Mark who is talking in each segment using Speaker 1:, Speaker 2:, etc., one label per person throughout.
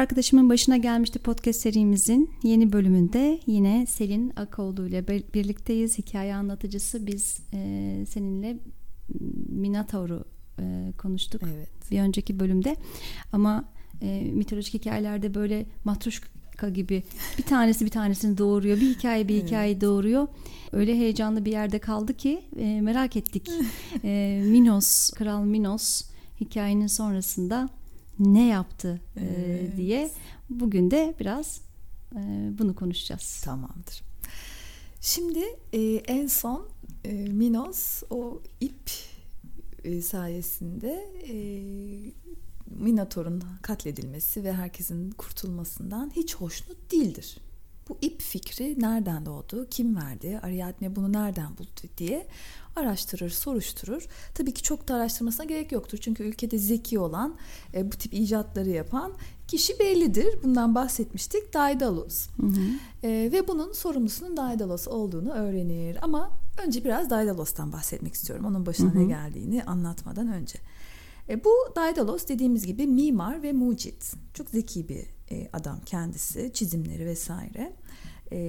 Speaker 1: Arkadaşımın başına gelmişti podcast serimizin yeni bölümünde yine Selin Akoğlu ile birlikteyiz. Hikaye anlatıcısı biz e, seninle Minotaur'u e, konuştuk evet. bir önceki bölümde. Ama e, mitolojik hikayelerde böyle matruşka gibi bir tanesi bir tanesini doğuruyor. Bir hikaye bir hikaye evet. doğuruyor. Öyle heyecanlı bir yerde kaldı ki e, merak ettik. e, Minos, Kral Minos hikayenin sonrasında ne yaptı e, evet. diye. Bugün de biraz e, bunu konuşacağız.
Speaker 2: Tamamdır. Şimdi e, en son Minos o ip sayesinde Minotaur'un katledilmesi ve herkesin kurtulmasından hiç hoşnut değildir. Bu ip fikri nereden doğdu, kim verdi, Ariadne bunu nereden buldu diye araştırır, soruşturur. Tabii ki çok da araştırmasına gerek yoktur. Çünkü ülkede zeki olan, e, bu tip icatları yapan kişi bellidir. Bundan bahsetmiştik. Daedalus. Hı hı. E, ve bunun sorumlusunun Daedalus olduğunu öğrenir. Ama önce biraz Daedalos'tan bahsetmek istiyorum. Onun başına hı hı. ne geldiğini anlatmadan önce. E, bu Daedalus dediğimiz gibi mimar ve mucit. Çok zeki bir e, adam kendisi. Çizimleri vesaire. E,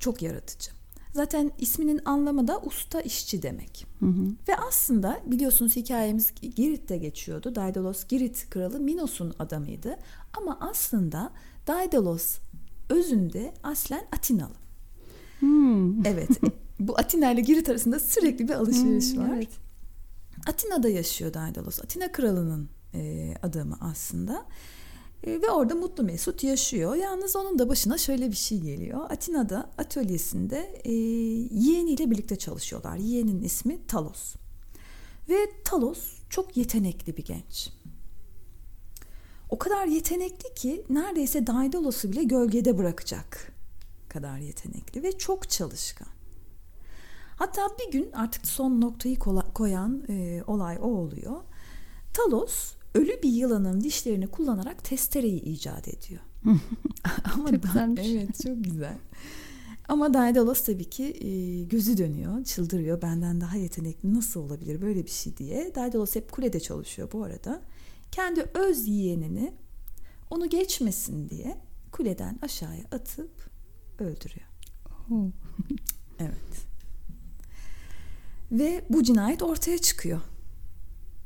Speaker 2: çok yaratıcı. Zaten isminin anlamı da usta işçi demek. Hı hı. Ve aslında biliyorsunuz hikayemiz Girit'te geçiyordu. Daedalus Girit kralı Minos'un adamıydı. Ama aslında Daedalus özünde aslen Atinalı. Hmm. Evet. bu Atina ile Girit arasında sürekli bir alışveriş hmm, var. Evet. Atina'da yaşıyor Daedalus. Atina kralının e, adamı aslında. E, ve orada mutlu mesut yaşıyor. Yalnız onun da başına şöyle bir şey geliyor. Atina'da atölyesinde e, yeğeniyle birlikte çalışıyorlar. Yeğenin ismi Talos. Ve Talos çok yetenekli bir genç. O kadar yetenekli ki neredeyse Daedalos'u bile gölgede bırakacak kadar yetenekli ve çok çalışkan. Hatta bir gün artık son noktayı koyan e, olay o oluyor. Talos ölü bir yılanın dişlerini kullanarak testereyi icat ediyor. Ama çok güzelmiş. Evet çok güzel. Ama Daedalus tabii ki e, gözü dönüyor, çıldırıyor. Benden daha yetenekli nasıl olabilir böyle bir şey diye. Daedalus hep kulede çalışıyor bu arada. Kendi öz yeğenini onu geçmesin diye kuleden aşağıya atıp öldürüyor. evet. Ve bu cinayet ortaya çıkıyor.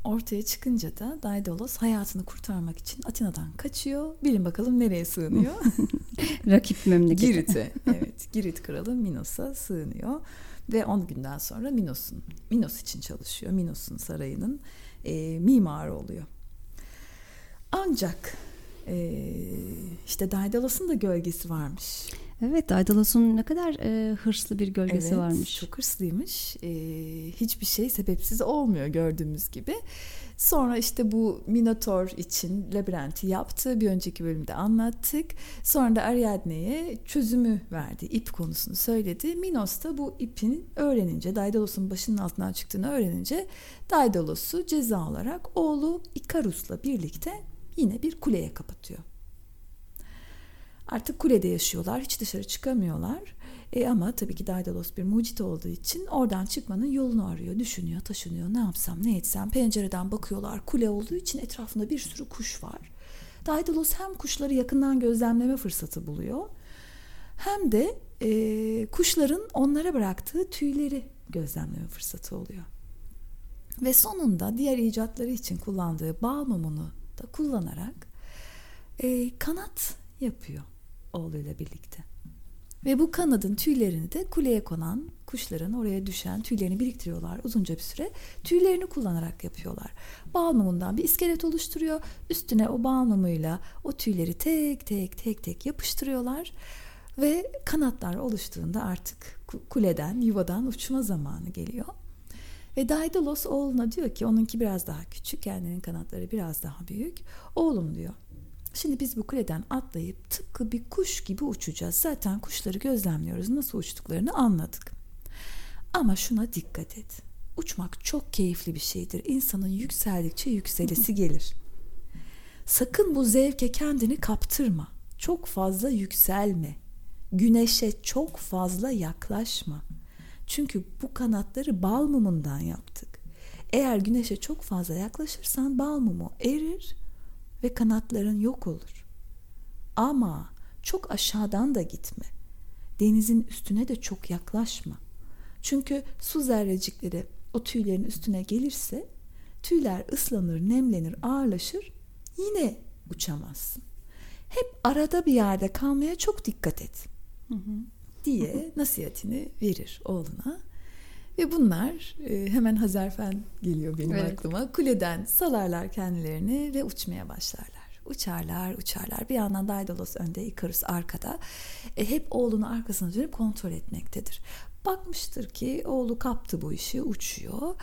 Speaker 2: Ortaya çıkınca da Daedalus hayatını kurtarmak için Atina'dan kaçıyor. Bilin bakalım nereye sığınıyor?
Speaker 1: Rakip memlekete.
Speaker 2: Girit'e. Evet. Girit kralı Minos'a sığınıyor. Ve 10 günden sonra Minos'un Minos için çalışıyor. Minos'un sarayının e, mimarı oluyor. Ancak e, işte Daidalus'un da gölgesi varmış.
Speaker 1: Evet Daidalus'un ne kadar e, hırslı bir gölgesi
Speaker 2: evet,
Speaker 1: varmış.
Speaker 2: Çok hırslıymış. E, hiçbir şey sebepsiz olmuyor gördüğümüz gibi. Sonra işte bu Minotaur için labirenti yaptı. Bir önceki bölümde anlattık. Sonra da Ariadne'ye çözümü verdi. ip konusunu söyledi. Minos da bu ipin öğrenince, Daidalus'un başının altından çıktığını öğrenince Daidalus'u ceza olarak oğlu Ikarus'la birlikte yine bir kuleye kapatıyor. Artık kulede yaşıyorlar. Hiç dışarı çıkamıyorlar. E ama tabii ki Daedalus bir mucit olduğu için oradan çıkmanın yolunu arıyor. Düşünüyor, taşınıyor. Ne yapsam, ne etsem. Pencereden bakıyorlar. Kule olduğu için etrafında bir sürü kuş var. Daedalus hem kuşları yakından gözlemleme fırsatı buluyor. Hem de e, kuşların onlara bıraktığı tüyleri gözlemleme fırsatı oluyor. Ve sonunda diğer icatları için kullandığı bal mumunu da kullanarak e, kanat yapıyor oğluyla birlikte. Ve bu kanadın tüylerini de kuleye konan kuşların oraya düşen tüylerini biriktiriyorlar uzunca bir süre. Tüylerini kullanarak yapıyorlar. Bal mumundan bir iskelet oluşturuyor. Üstüne o bal mumuyla o tüyleri tek tek tek tek yapıştırıyorlar. Ve kanatlar oluştuğunda artık kuleden, yuvadan uçma zamanı geliyor. Ve Daedalus oğluna diyor ki onunki biraz daha küçük, kendinin kanatları biraz daha büyük. Oğlum diyor Şimdi biz bu kuleden atlayıp tıpkı bir kuş gibi uçacağız. Zaten kuşları gözlemliyoruz. Nasıl uçtuklarını anladık. Ama şuna dikkat et. Uçmak çok keyifli bir şeydir. İnsanın yükseldikçe yükselesi gelir. Sakın bu zevke kendini kaptırma. Çok fazla yükselme. Güneşe çok fazla yaklaşma. Çünkü bu kanatları bal mumundan yaptık. Eğer güneşe çok fazla yaklaşırsan bal mumu erir ve kanatların yok olur. Ama çok aşağıdan da gitme. Denizin üstüne de çok yaklaşma. Çünkü su zerrecikleri o tüylerin üstüne gelirse tüyler ıslanır, nemlenir, ağırlaşır. Yine uçamazsın. Hep arada bir yerde kalmaya çok dikkat et. Diye nasihatini verir oğluna. Ve bunlar e, hemen Hazarfen geliyor benim evet. aklıma. Kuleden salarlar kendilerini ve uçmaya başlarlar. Uçarlar, uçarlar. Bir yandan Daidalos önde, Ikarus arkada. E, hep oğlunu arkasına dönüp kontrol etmektedir. Bakmıştır ki oğlu kaptı bu işi, uçuyor.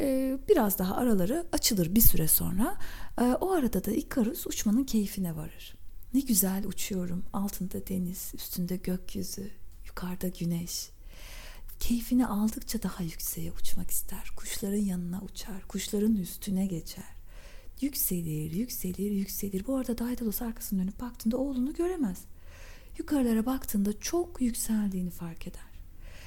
Speaker 2: E, biraz daha araları açılır bir süre sonra. E, o arada da Ikarus uçmanın keyfine varır. Ne güzel uçuyorum. Altında deniz, üstünde gökyüzü, yukarıda güneş. Keyfini aldıkça daha yükseğe uçmak ister. Kuşların yanına uçar, kuşların üstüne geçer. Yükselir, yükselir, yükselir. Bu arada Daidalos arkasına dönüp baktığında oğlunu göremez. Yukarılara baktığında çok yükseldiğini fark eder.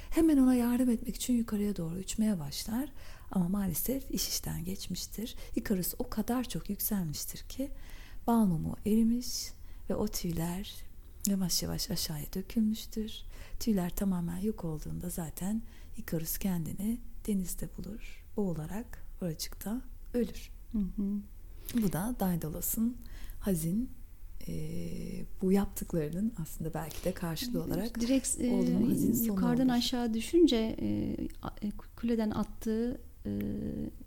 Speaker 2: Hemen ona yardım etmek için yukarıya doğru uçmaya başlar. Ama maalesef iş işten geçmiştir. Ikarus o kadar çok yükselmiştir ki bal mumu erimiş ve o tüyler yavaş yavaş aşağıya dökülmüştür. Tüyler tamamen yok olduğunda zaten Ikarus kendini denizde bulur. Boğularak oracıkta ölür. Hı hı. Bu da Daedalos'un hazin e, bu yaptıklarının aslında belki de karşılığı olarak
Speaker 1: direkt e, yukarıdan olur. aşağı düşünce e, kuleden attığı e,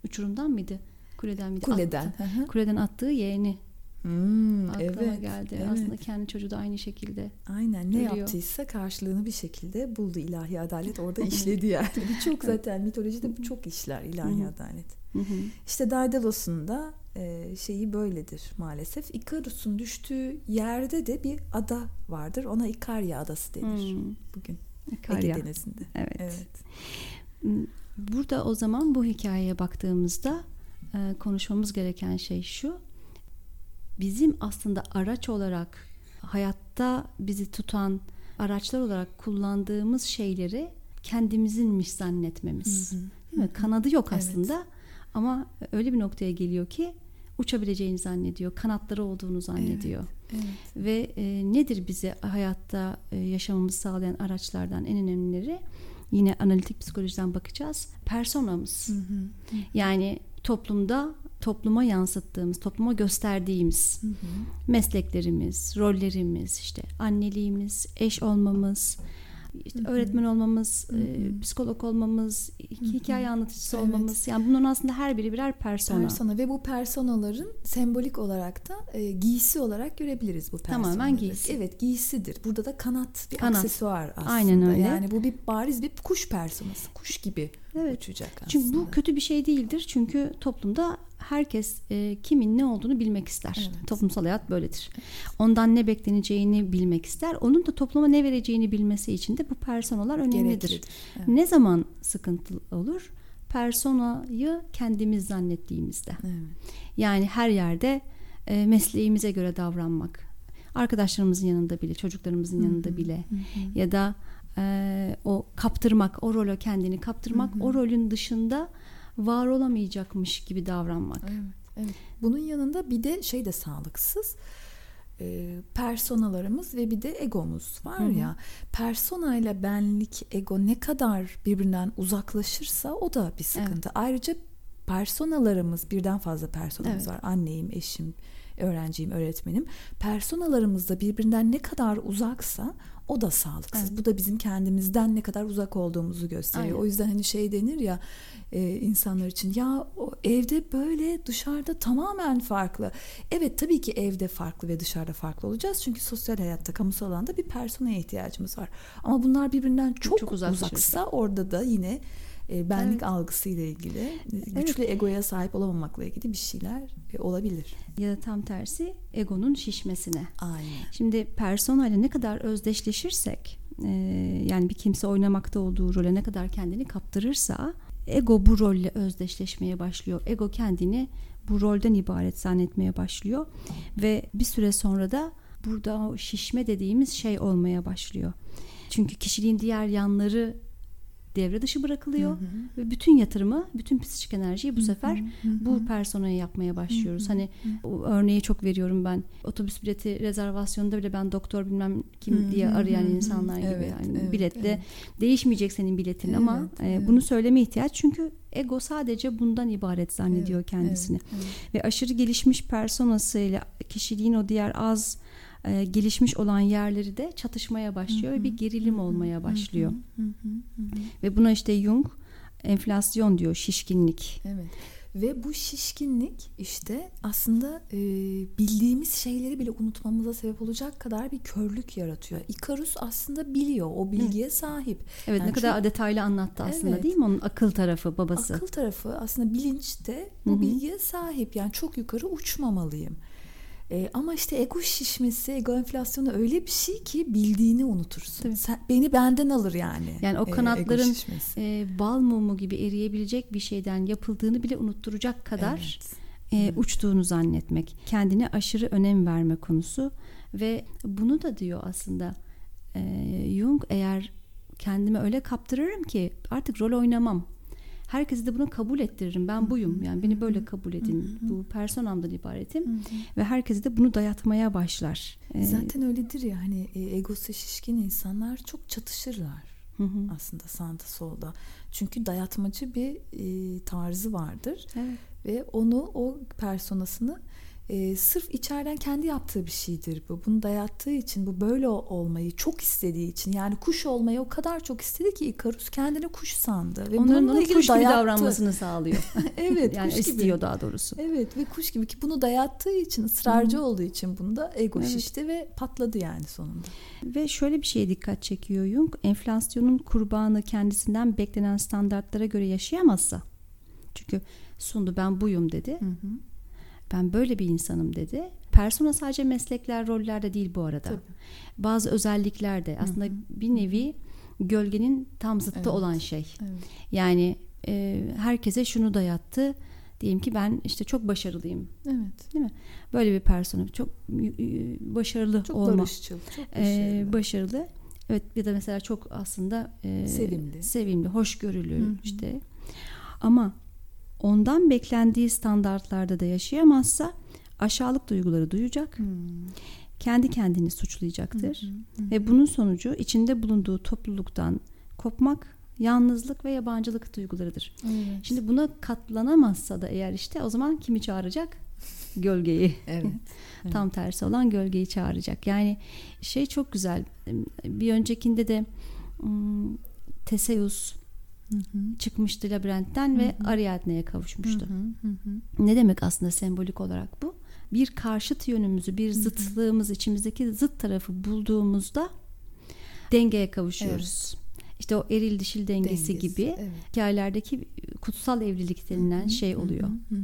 Speaker 1: uçurumdan mıydı? Kuleden miydi?
Speaker 2: Kuleden.
Speaker 1: Attı. Kuleden attığı yeğeni
Speaker 2: Hmm, Aklıma
Speaker 1: evet, geldi. Evet. Aslında kendi çocuğu da aynı şekilde.
Speaker 2: Aynen ne ölüyor. yaptıysa karşılığını bir şekilde buldu ilahi adalet orada işledi yani. çok zaten mitolojide bu çok işler ilahi adalet. işte Daedalos'un da e, şeyi böyledir maalesef. Ikarus'un düştüğü yerde de bir ada vardır. Ona Ikarya adası denir hmm. bugün. Ikarya. Ege Denizi'nde.
Speaker 1: Evet. evet. Burada o zaman bu hikayeye baktığımızda e, konuşmamız gereken şey şu bizim aslında araç olarak hayatta bizi tutan araçlar olarak kullandığımız şeyleri kendimizinmiş zannetmemiz. Hı hı. Değil mi? Kanadı yok aslında evet. ama öyle bir noktaya geliyor ki uçabileceğini zannediyor, kanatları olduğunu zannediyor. Evet, evet. Ve e, nedir bize hayatta e, yaşamamızı sağlayan araçlardan en önemlileri? Yine analitik psikolojiden bakacağız. Personamız. Hı hı. Yani toplumda topluma yansıttığımız, topluma gösterdiğimiz hı hı. mesleklerimiz, rollerimiz, işte anneliğimiz, eş olmamız, işte Hı-hı. öğretmen olmamız, Hı-hı. e, psikolog olmamız, Hı-hı. hikaye anlatıcısı evet. olmamız. Yani bunların aslında her biri birer persona.
Speaker 2: Persona ve bu personaların sembolik olarak da e, giysi olarak görebiliriz bu personaları.
Speaker 1: Tamamen giysi.
Speaker 2: Evet giysidir. Burada da kanat bir kanat. aksesuar aslında.
Speaker 1: Aynen öyle.
Speaker 2: Yani bu bir bariz bir kuş personası. Kuş gibi evet. uçacak aslında.
Speaker 1: Çünkü bu kötü bir şey değildir. Çünkü toplumda herkes e, kimin ne olduğunu bilmek ister. Evet. Toplumsal hayat böyledir. Ondan ne bekleneceğini bilmek ister. Onun da topluma ne vereceğini bilmesi için de bu personalar önemlidir. Evet. Ne zaman sıkıntı olur? Personayı kendimiz zannettiğimizde. Evet. Yani her yerde e, mesleğimize göre davranmak. Arkadaşlarımızın yanında bile, çocuklarımızın Hı-hı. yanında bile Hı-hı. ya da e, o kaptırmak, o role kendini kaptırmak, Hı-hı. o rolün dışında var olamayacakmış gibi davranmak.
Speaker 2: Evet, evet. Bunun yanında bir de şey de sağlıksız e, personalarımız ve bir de egomuz var Hı-hı. ya persona ile benlik ego ne kadar birbirinden uzaklaşırsa o da bir sıkıntı. Evet. Ayrıca personalarımız birden fazla personamız evet. var. Anneyim, eşim, öğrenciyim, öğretmenim. Personalarımız da birbirinden ne kadar uzaksa o da sağlıksız. Evet. Bu da bizim kendimizden ne kadar uzak olduğumuzu gösteriyor. Aynen. O yüzden hani şey denir ya e, insanlar için ya o evde böyle dışarıda tamamen farklı. Evet tabii ki evde farklı ve dışarıda farklı olacağız. Çünkü sosyal hayatta, kamusal alanda bir personaya ihtiyacımız var. Ama bunlar birbirinden çok, çok uzaksa orada da yine e, benlik evet. algısıyla ilgili, güçlü evet. egoya sahip olamamakla ilgili bir şeyler e, olabilir.
Speaker 1: Ya da tam tersi egonun şişmesine.
Speaker 2: Aynen.
Speaker 1: Şimdi persona ile ne kadar özdeşleşirsek, e, yani bir kimse oynamakta olduğu role ne kadar kendini kaptırırsa ego bu rolle özdeşleşmeye başlıyor. Ego kendini bu rolden ibaret zannetmeye başlıyor ve bir süre sonra da burada o şişme dediğimiz şey olmaya başlıyor. Çünkü kişiliğin diğer yanları devre dışı bırakılıyor ve bütün yatırımı, bütün psikik enerjiyi bu sefer bu personaya yapmaya başlıyoruz. Hani o örneği çok veriyorum ben. Otobüs bileti rezervasyonunda bile ben doktor bilmem kim diye arayan insanlar gibi
Speaker 2: Evet,
Speaker 1: yani
Speaker 2: evet,
Speaker 1: biletle
Speaker 2: evet.
Speaker 1: değişmeyecek senin biletin ama
Speaker 2: Evet,
Speaker 1: e,
Speaker 2: evet.
Speaker 1: bunu söyleme ihtiyaç çünkü ego sadece bundan ibaret zannediyor
Speaker 2: Evet,
Speaker 1: kendisini.
Speaker 2: evet, evet.
Speaker 1: Ve aşırı gelişmiş personasıyla kişiliğin o diğer az e, gelişmiş olan yerleri de çatışmaya başlıyor ve bir gerilim olmaya başlıyor. Ve buna işte Jung enflasyon diyor, şişkinlik.
Speaker 2: Evet. Ve bu şişkinlik işte aslında e, bildiğimiz şeyleri bile unutmamıza sebep olacak kadar bir körlük yaratıyor. Ikarus aslında biliyor, o bilgiye sahip.
Speaker 1: Evet
Speaker 2: Yani
Speaker 1: ne kadar
Speaker 2: çok-
Speaker 1: detaylı anlattı aslında
Speaker 2: Evet.
Speaker 1: değil mi onun akıl tarafı babası.
Speaker 2: Akıl tarafı aslında bilinçte bu bilgiye sahip. Yani çok yukarı uçmamalıyım. E, ama işte ego şişmesi, ego enflasyonu öyle bir şey ki bildiğini unutursun.
Speaker 1: Tabii.
Speaker 2: Sen, beni benden alır yani.
Speaker 1: Yani o
Speaker 2: e,
Speaker 1: kanatların
Speaker 2: şişmesi.
Speaker 1: e, bal mumu gibi eriyebilecek bir şeyden yapıldığını bile unutturacak kadar
Speaker 2: Evet.
Speaker 1: e, uçtuğunu zannetmek. Kendine aşırı önem verme konusu ve bunu da diyor aslında e, Jung eğer kendimi öyle kaptırırım ki artık rol oynamam. Herkesi de bunu kabul ettiririm. Ben buyum. Yani beni böyle kabul edin. Bu personamdan ibaretim. Ve herkesi de bunu dayatmaya başlar. E,
Speaker 2: Zaten öyledir ya hani e, egosu şişkin insanlar çok çatışırlar
Speaker 1: hı hı.
Speaker 2: aslında sağda solda. Çünkü dayatmacı bir e, tarzı vardır
Speaker 1: Evet.
Speaker 2: ve onu o personasını e, sırf içeriden kendi yaptığı bir şeydir bu. Bunu dayattığı için bu böyle ol- olmayı çok istediği için yani kuş olmayı o kadar çok istedi ki Ikarus kendini kuş sandı ve
Speaker 1: Onların ona kuş gibi
Speaker 2: dayattı.
Speaker 1: davranmasını sağlıyor.
Speaker 2: evet
Speaker 1: yani
Speaker 2: kuş gibi.
Speaker 1: istiyor daha doğrusu.
Speaker 2: Evet ve kuş gibi ki bunu dayattığı için ısrarcı olduğu için bunda ego
Speaker 1: Evet.
Speaker 2: şişti ve patladı yani sonunda.
Speaker 1: Ve şöyle bir şeye dikkat çekiyor Jung. Enflasyonun kurbanı kendisinden beklenen standartlara göre yaşayamazsa. Çünkü sundu ben buyum dedi. Ben böyle bir insanım dedi. Persona sadece meslekler, rollerde değil bu arada.
Speaker 2: Tabii.
Speaker 1: Bazı özellikler de aslında bir nevi gölgenin tam zıttı
Speaker 2: Evet.
Speaker 1: olan şey.
Speaker 2: Evet.
Speaker 1: Yani e, herkese şunu dayattı. Diyelim ki ben işte çok başarılıyım.
Speaker 2: Evet.
Speaker 1: Değil mi? Böyle bir persona çok e, başarılı
Speaker 2: Çok
Speaker 1: olma.
Speaker 2: barışçıl, çok
Speaker 1: Ee,
Speaker 2: başarılı.
Speaker 1: başarılı. Evet bir de mesela çok aslında e,
Speaker 2: Sevimli.
Speaker 1: sevimli, hoşgörülü
Speaker 2: Hı hı.
Speaker 1: işte. Ama ondan beklendiği standartlarda da yaşayamazsa aşağılık duyguları duyacak.
Speaker 2: Hmm.
Speaker 1: Kendi kendini suçlayacaktır.
Speaker 2: Hı hı.
Speaker 1: Ve bunun sonucu içinde bulunduğu topluluktan kopmak, yalnızlık ve yabancılık duygularıdır.
Speaker 2: Evet.
Speaker 1: Şimdi buna katlanamazsa da eğer işte o zaman kimi çağıracak? Gölgeyi.
Speaker 2: evet.
Speaker 1: Tam tersi olan gölgeyi çağıracak. Yani şey çok güzel. Bir öncekinde de Teseus
Speaker 2: Hı
Speaker 1: çıkmıştı labirentten ve
Speaker 2: Hı hı.
Speaker 1: Ariadne'ye kavuşmuştu.
Speaker 2: Hı hı, hı.
Speaker 1: Ne demek aslında sembolik olarak bu? Bir karşıt yönümüzü, bir zıtlığımız, içimizdeki zıt tarafı bulduğumuzda dengeye kavuşuyoruz. İşte o eril dişil dengesi,
Speaker 2: Dengesi,
Speaker 1: gibi
Speaker 2: evet.
Speaker 1: hikayelerdeki kutsal evlilik denilen şey oluyor.
Speaker 2: Hı hı.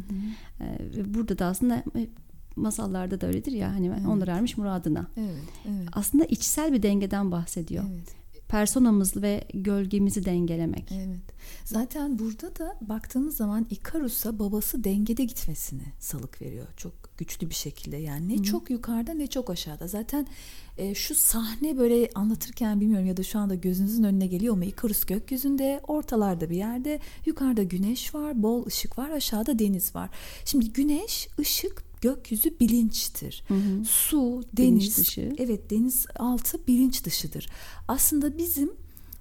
Speaker 1: Ee, ve burada da aslında hep masallarda da öyledir ya hani
Speaker 2: Evet.
Speaker 1: onlar ermiş muradına.
Speaker 2: Evet, evet.
Speaker 1: Aslında içsel bir dengeden bahsediyor.
Speaker 2: Evet.
Speaker 1: Personamız ve gölgemizi dengelemek.
Speaker 2: Evet. Zaten burada da baktığımız zaman Ikarus'a babası dengede gitmesini salık veriyor. Çok güçlü bir şekilde. Yani ne çok yukarıda ne çok aşağıda. Zaten e, şu sahne böyle anlatırken bilmiyorum ya da şu anda gözünüzün önüne geliyor mu? Ikarus gökyüzünde, ortalarda bir yerde. Yukarıda güneş var, bol ışık var, aşağıda deniz var. Şimdi güneş, ışık, gökyüzü bilinçtir. Su,
Speaker 1: Bilinç
Speaker 2: deniz,
Speaker 1: dışı.
Speaker 2: evet deniz altı bilinç dışıdır. Aslında bizim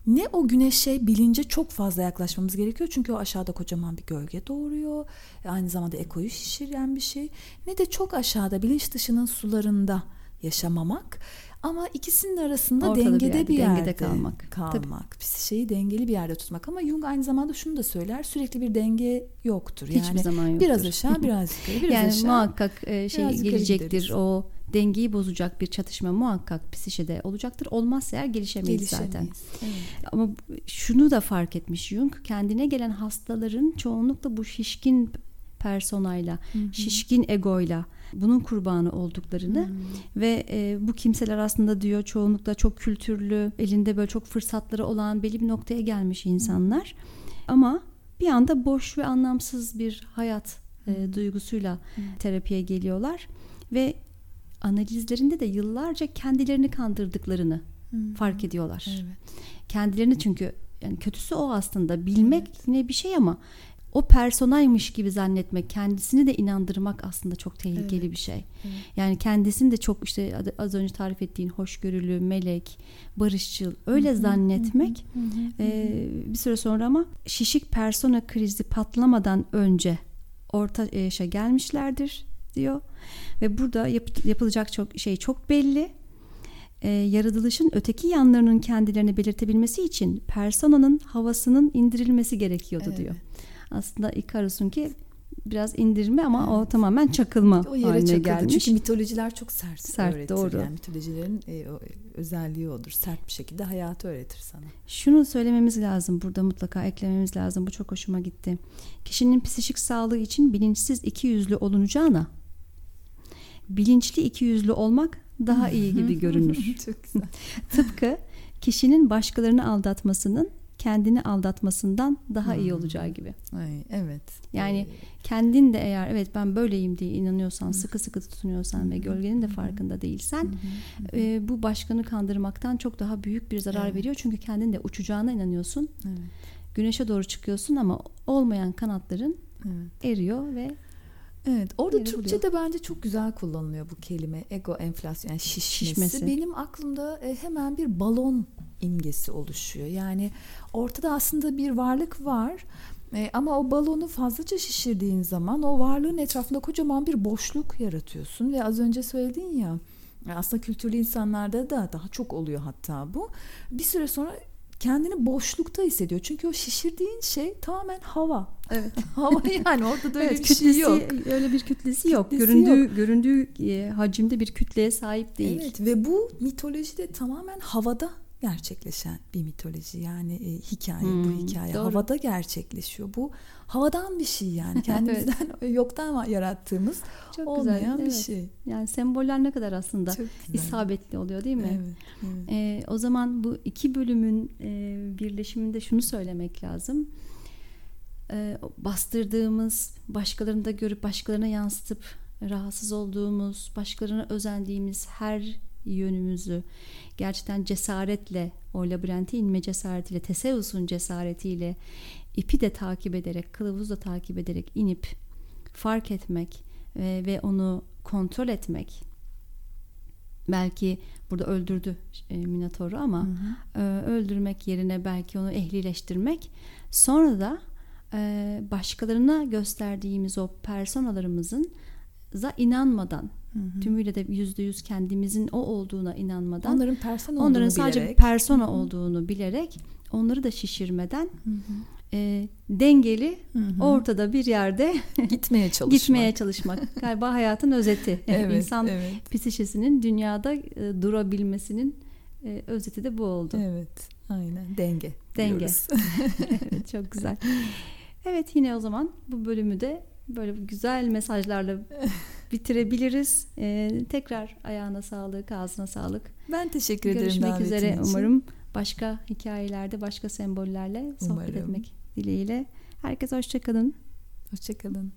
Speaker 2: ne o güneşe bilince çok fazla yaklaşmamız gerekiyor çünkü o aşağıda kocaman bir gölge doğuruyor. Aynı zamanda ekoyu şişiren bir şey. Ne de çok aşağıda bilinç dışının sularında yaşamamak ama ikisinin arasında
Speaker 1: Ortada bir
Speaker 2: dengede
Speaker 1: yerde,
Speaker 2: bir yerde,
Speaker 1: kalmak.
Speaker 2: kalmak. Şeyi dengeli bir yerde tutmak ama Jung aynı zamanda şunu da söyler. Sürekli bir denge yoktur.
Speaker 1: Hiçbir
Speaker 2: Yani
Speaker 1: zaman yoktur.
Speaker 2: biraz aşağı, biraz yukarı, biraz
Speaker 1: yani
Speaker 2: aşağı.
Speaker 1: muhakkak e, şey gelecektir.
Speaker 2: gideriz.
Speaker 1: O dengeyi bozacak bir çatışma muhakkak psişede olacaktır. Olmazsa eğer gelişemeyiz, zaten.
Speaker 2: Gelişemeyiz. Evet.
Speaker 1: Ama şunu da fark etmiş Jung. Kendine gelen hastaların çoğunlukla bu şişkin personayla, şişkin egoyla bunun kurbanı olduklarını ve e, bu kimseler aslında diyor çoğunlukla çok kültürlü, elinde böyle çok fırsatları olan belli bir noktaya gelmiş insanlar. Ama bir anda boş ve anlamsız bir hayat e, duygusuyla terapiye geliyorlar ve analizlerinde de yıllarca kendilerini kandırdıklarını fark ediyorlar.
Speaker 2: Evet.
Speaker 1: Kendilerini çünkü yani kötüsü o aslında bilmek evet. yine bir şey ama o personaymış gibi zannetmek, kendisini de inandırmak aslında çok tehlikeli evet. bir şey. Evet. Yani kendisini de çok işte az önce tarif ettiğin hoşgörülü, melek, barışçıl öyle zannetmek e, bir süre sonra ama şişik persona krizi patlamadan önce orta yaşa gelmişlerdir diyor ve burada yap, yapılacak çok şey çok belli. E, yaratılışın öteki yanlarının kendilerini belirtebilmesi için personanın havasının indirilmesi gerekiyordu evet. diyor. Aslında Ikarus'un ki biraz indirme ama evet. o tamamen çakılma o yere haline çakıldı. gelmiş.
Speaker 2: Çünkü mitolojiler çok sert,
Speaker 1: sert
Speaker 2: öğretir.
Speaker 1: Doğru.
Speaker 2: Yani mitolojilerin e, o, özelliği odur. Sert bir şekilde hayatı öğretir sana.
Speaker 1: Şunu söylememiz lazım burada mutlaka eklememiz lazım. Bu çok hoşuma gitti. Kişinin psikik sağlığı için bilinçsiz iki yüzlü olunacağına bilinçli iki yüzlü olmak daha iyi gibi görünür.
Speaker 2: çok güzel.
Speaker 1: Tıpkı kişinin başkalarını aldatmasının kendini aldatmasından daha hmm. iyi olacağı gibi.
Speaker 2: Ay, evet.
Speaker 1: Yani kendin de eğer evet ben böyleyim diye inanıyorsan, sıkı sıkı tutunuyorsan hmm. ve gölgenin de farkında değilsen hmm. e, bu başkanı kandırmaktan çok daha büyük bir zarar evet. veriyor. Çünkü kendin de uçacağına inanıyorsun. Evet. Güneşe doğru çıkıyorsun ama olmayan kanatların evet. eriyor ve
Speaker 2: Evet orada Yeri Türkçe'de buluyor. bence çok güzel kullanılıyor bu kelime ego enflasyon yani şişmesi. şişmesi. Benim aklımda e, hemen bir balon imgesi oluşuyor. Yani ortada aslında bir varlık var e, ama o balonu fazlaca şişirdiğin zaman o varlığın etrafında kocaman bir boşluk yaratıyorsun ve az önce söyledin ya aslında kültürlü insanlarda da daha çok oluyor hatta bu. Bir süre sonra kendini boşlukta hissediyor. Çünkü o şişirdiğin şey tamamen hava.
Speaker 1: Evet.
Speaker 2: hava yani orada da öyle evet, bir şey yok.
Speaker 1: Öyle bir kütlesi yok. Kütlesi göründüğü yok. göründüğü e, hacimde bir kütleye sahip değil.
Speaker 2: Evet ve bu mitolojide tamamen havada gerçekleşen bir mitoloji yani e, hikaye hmm, bu hikaye doğru. havada gerçekleşiyor bu havadan bir şey yani kendimizden evet. yoktan yarattığımız Çok olmayan güzel, bir evet. şey
Speaker 1: yani semboller ne kadar aslında isabetli oluyor değil mi evet, evet. E, o zaman bu iki bölümün e, birleşiminde şunu söylemek lazım e, bastırdığımız başkalarını da görüp başkalarına yansıtıp rahatsız olduğumuz başkalarına özendiğimiz her yönümüzü gerçekten cesaretle o labirente inme cesaretiyle Teseus'un cesaretiyle ipi de takip ederek kılavuzu da takip ederek inip fark etmek ve, ve onu kontrol etmek belki burada öldürdü e, Minotaur'u ama hı hı. E, öldürmek yerine belki onu ehlileştirmek sonra da e, başkalarına gösterdiğimiz o personalarımızın za inanmadan Hı hı. Tümüyle de yüzde yüz kendimizin o olduğuna inanmadan
Speaker 2: onların persona
Speaker 1: onların sadece bilerek. persona hı hı. olduğunu bilerek onları da şişirmeden. E, dengeli hı hı. ortada bir yerde
Speaker 2: gitmeye çalışmak.
Speaker 1: gitmeye çalışmak. Galiba hayatın özeti. evet, İnsan evet. psişesinin dünyada e, durabilmesinin e, özeti de bu oldu.
Speaker 2: Evet. Aynen. Denge.
Speaker 1: Denge. evet, çok güzel. Evet yine o zaman bu bölümü de böyle güzel mesajlarla bitirebiliriz. Ee, tekrar ayağına sağlık, ağzına sağlık.
Speaker 2: Ben teşekkür
Speaker 1: ederim
Speaker 2: Görüşmek
Speaker 1: üzere için. umarım başka hikayelerde, başka sembollerle sohbet umarım. etmek dileğiyle. Herkese hoşçakalın.
Speaker 2: Hoşçakalın.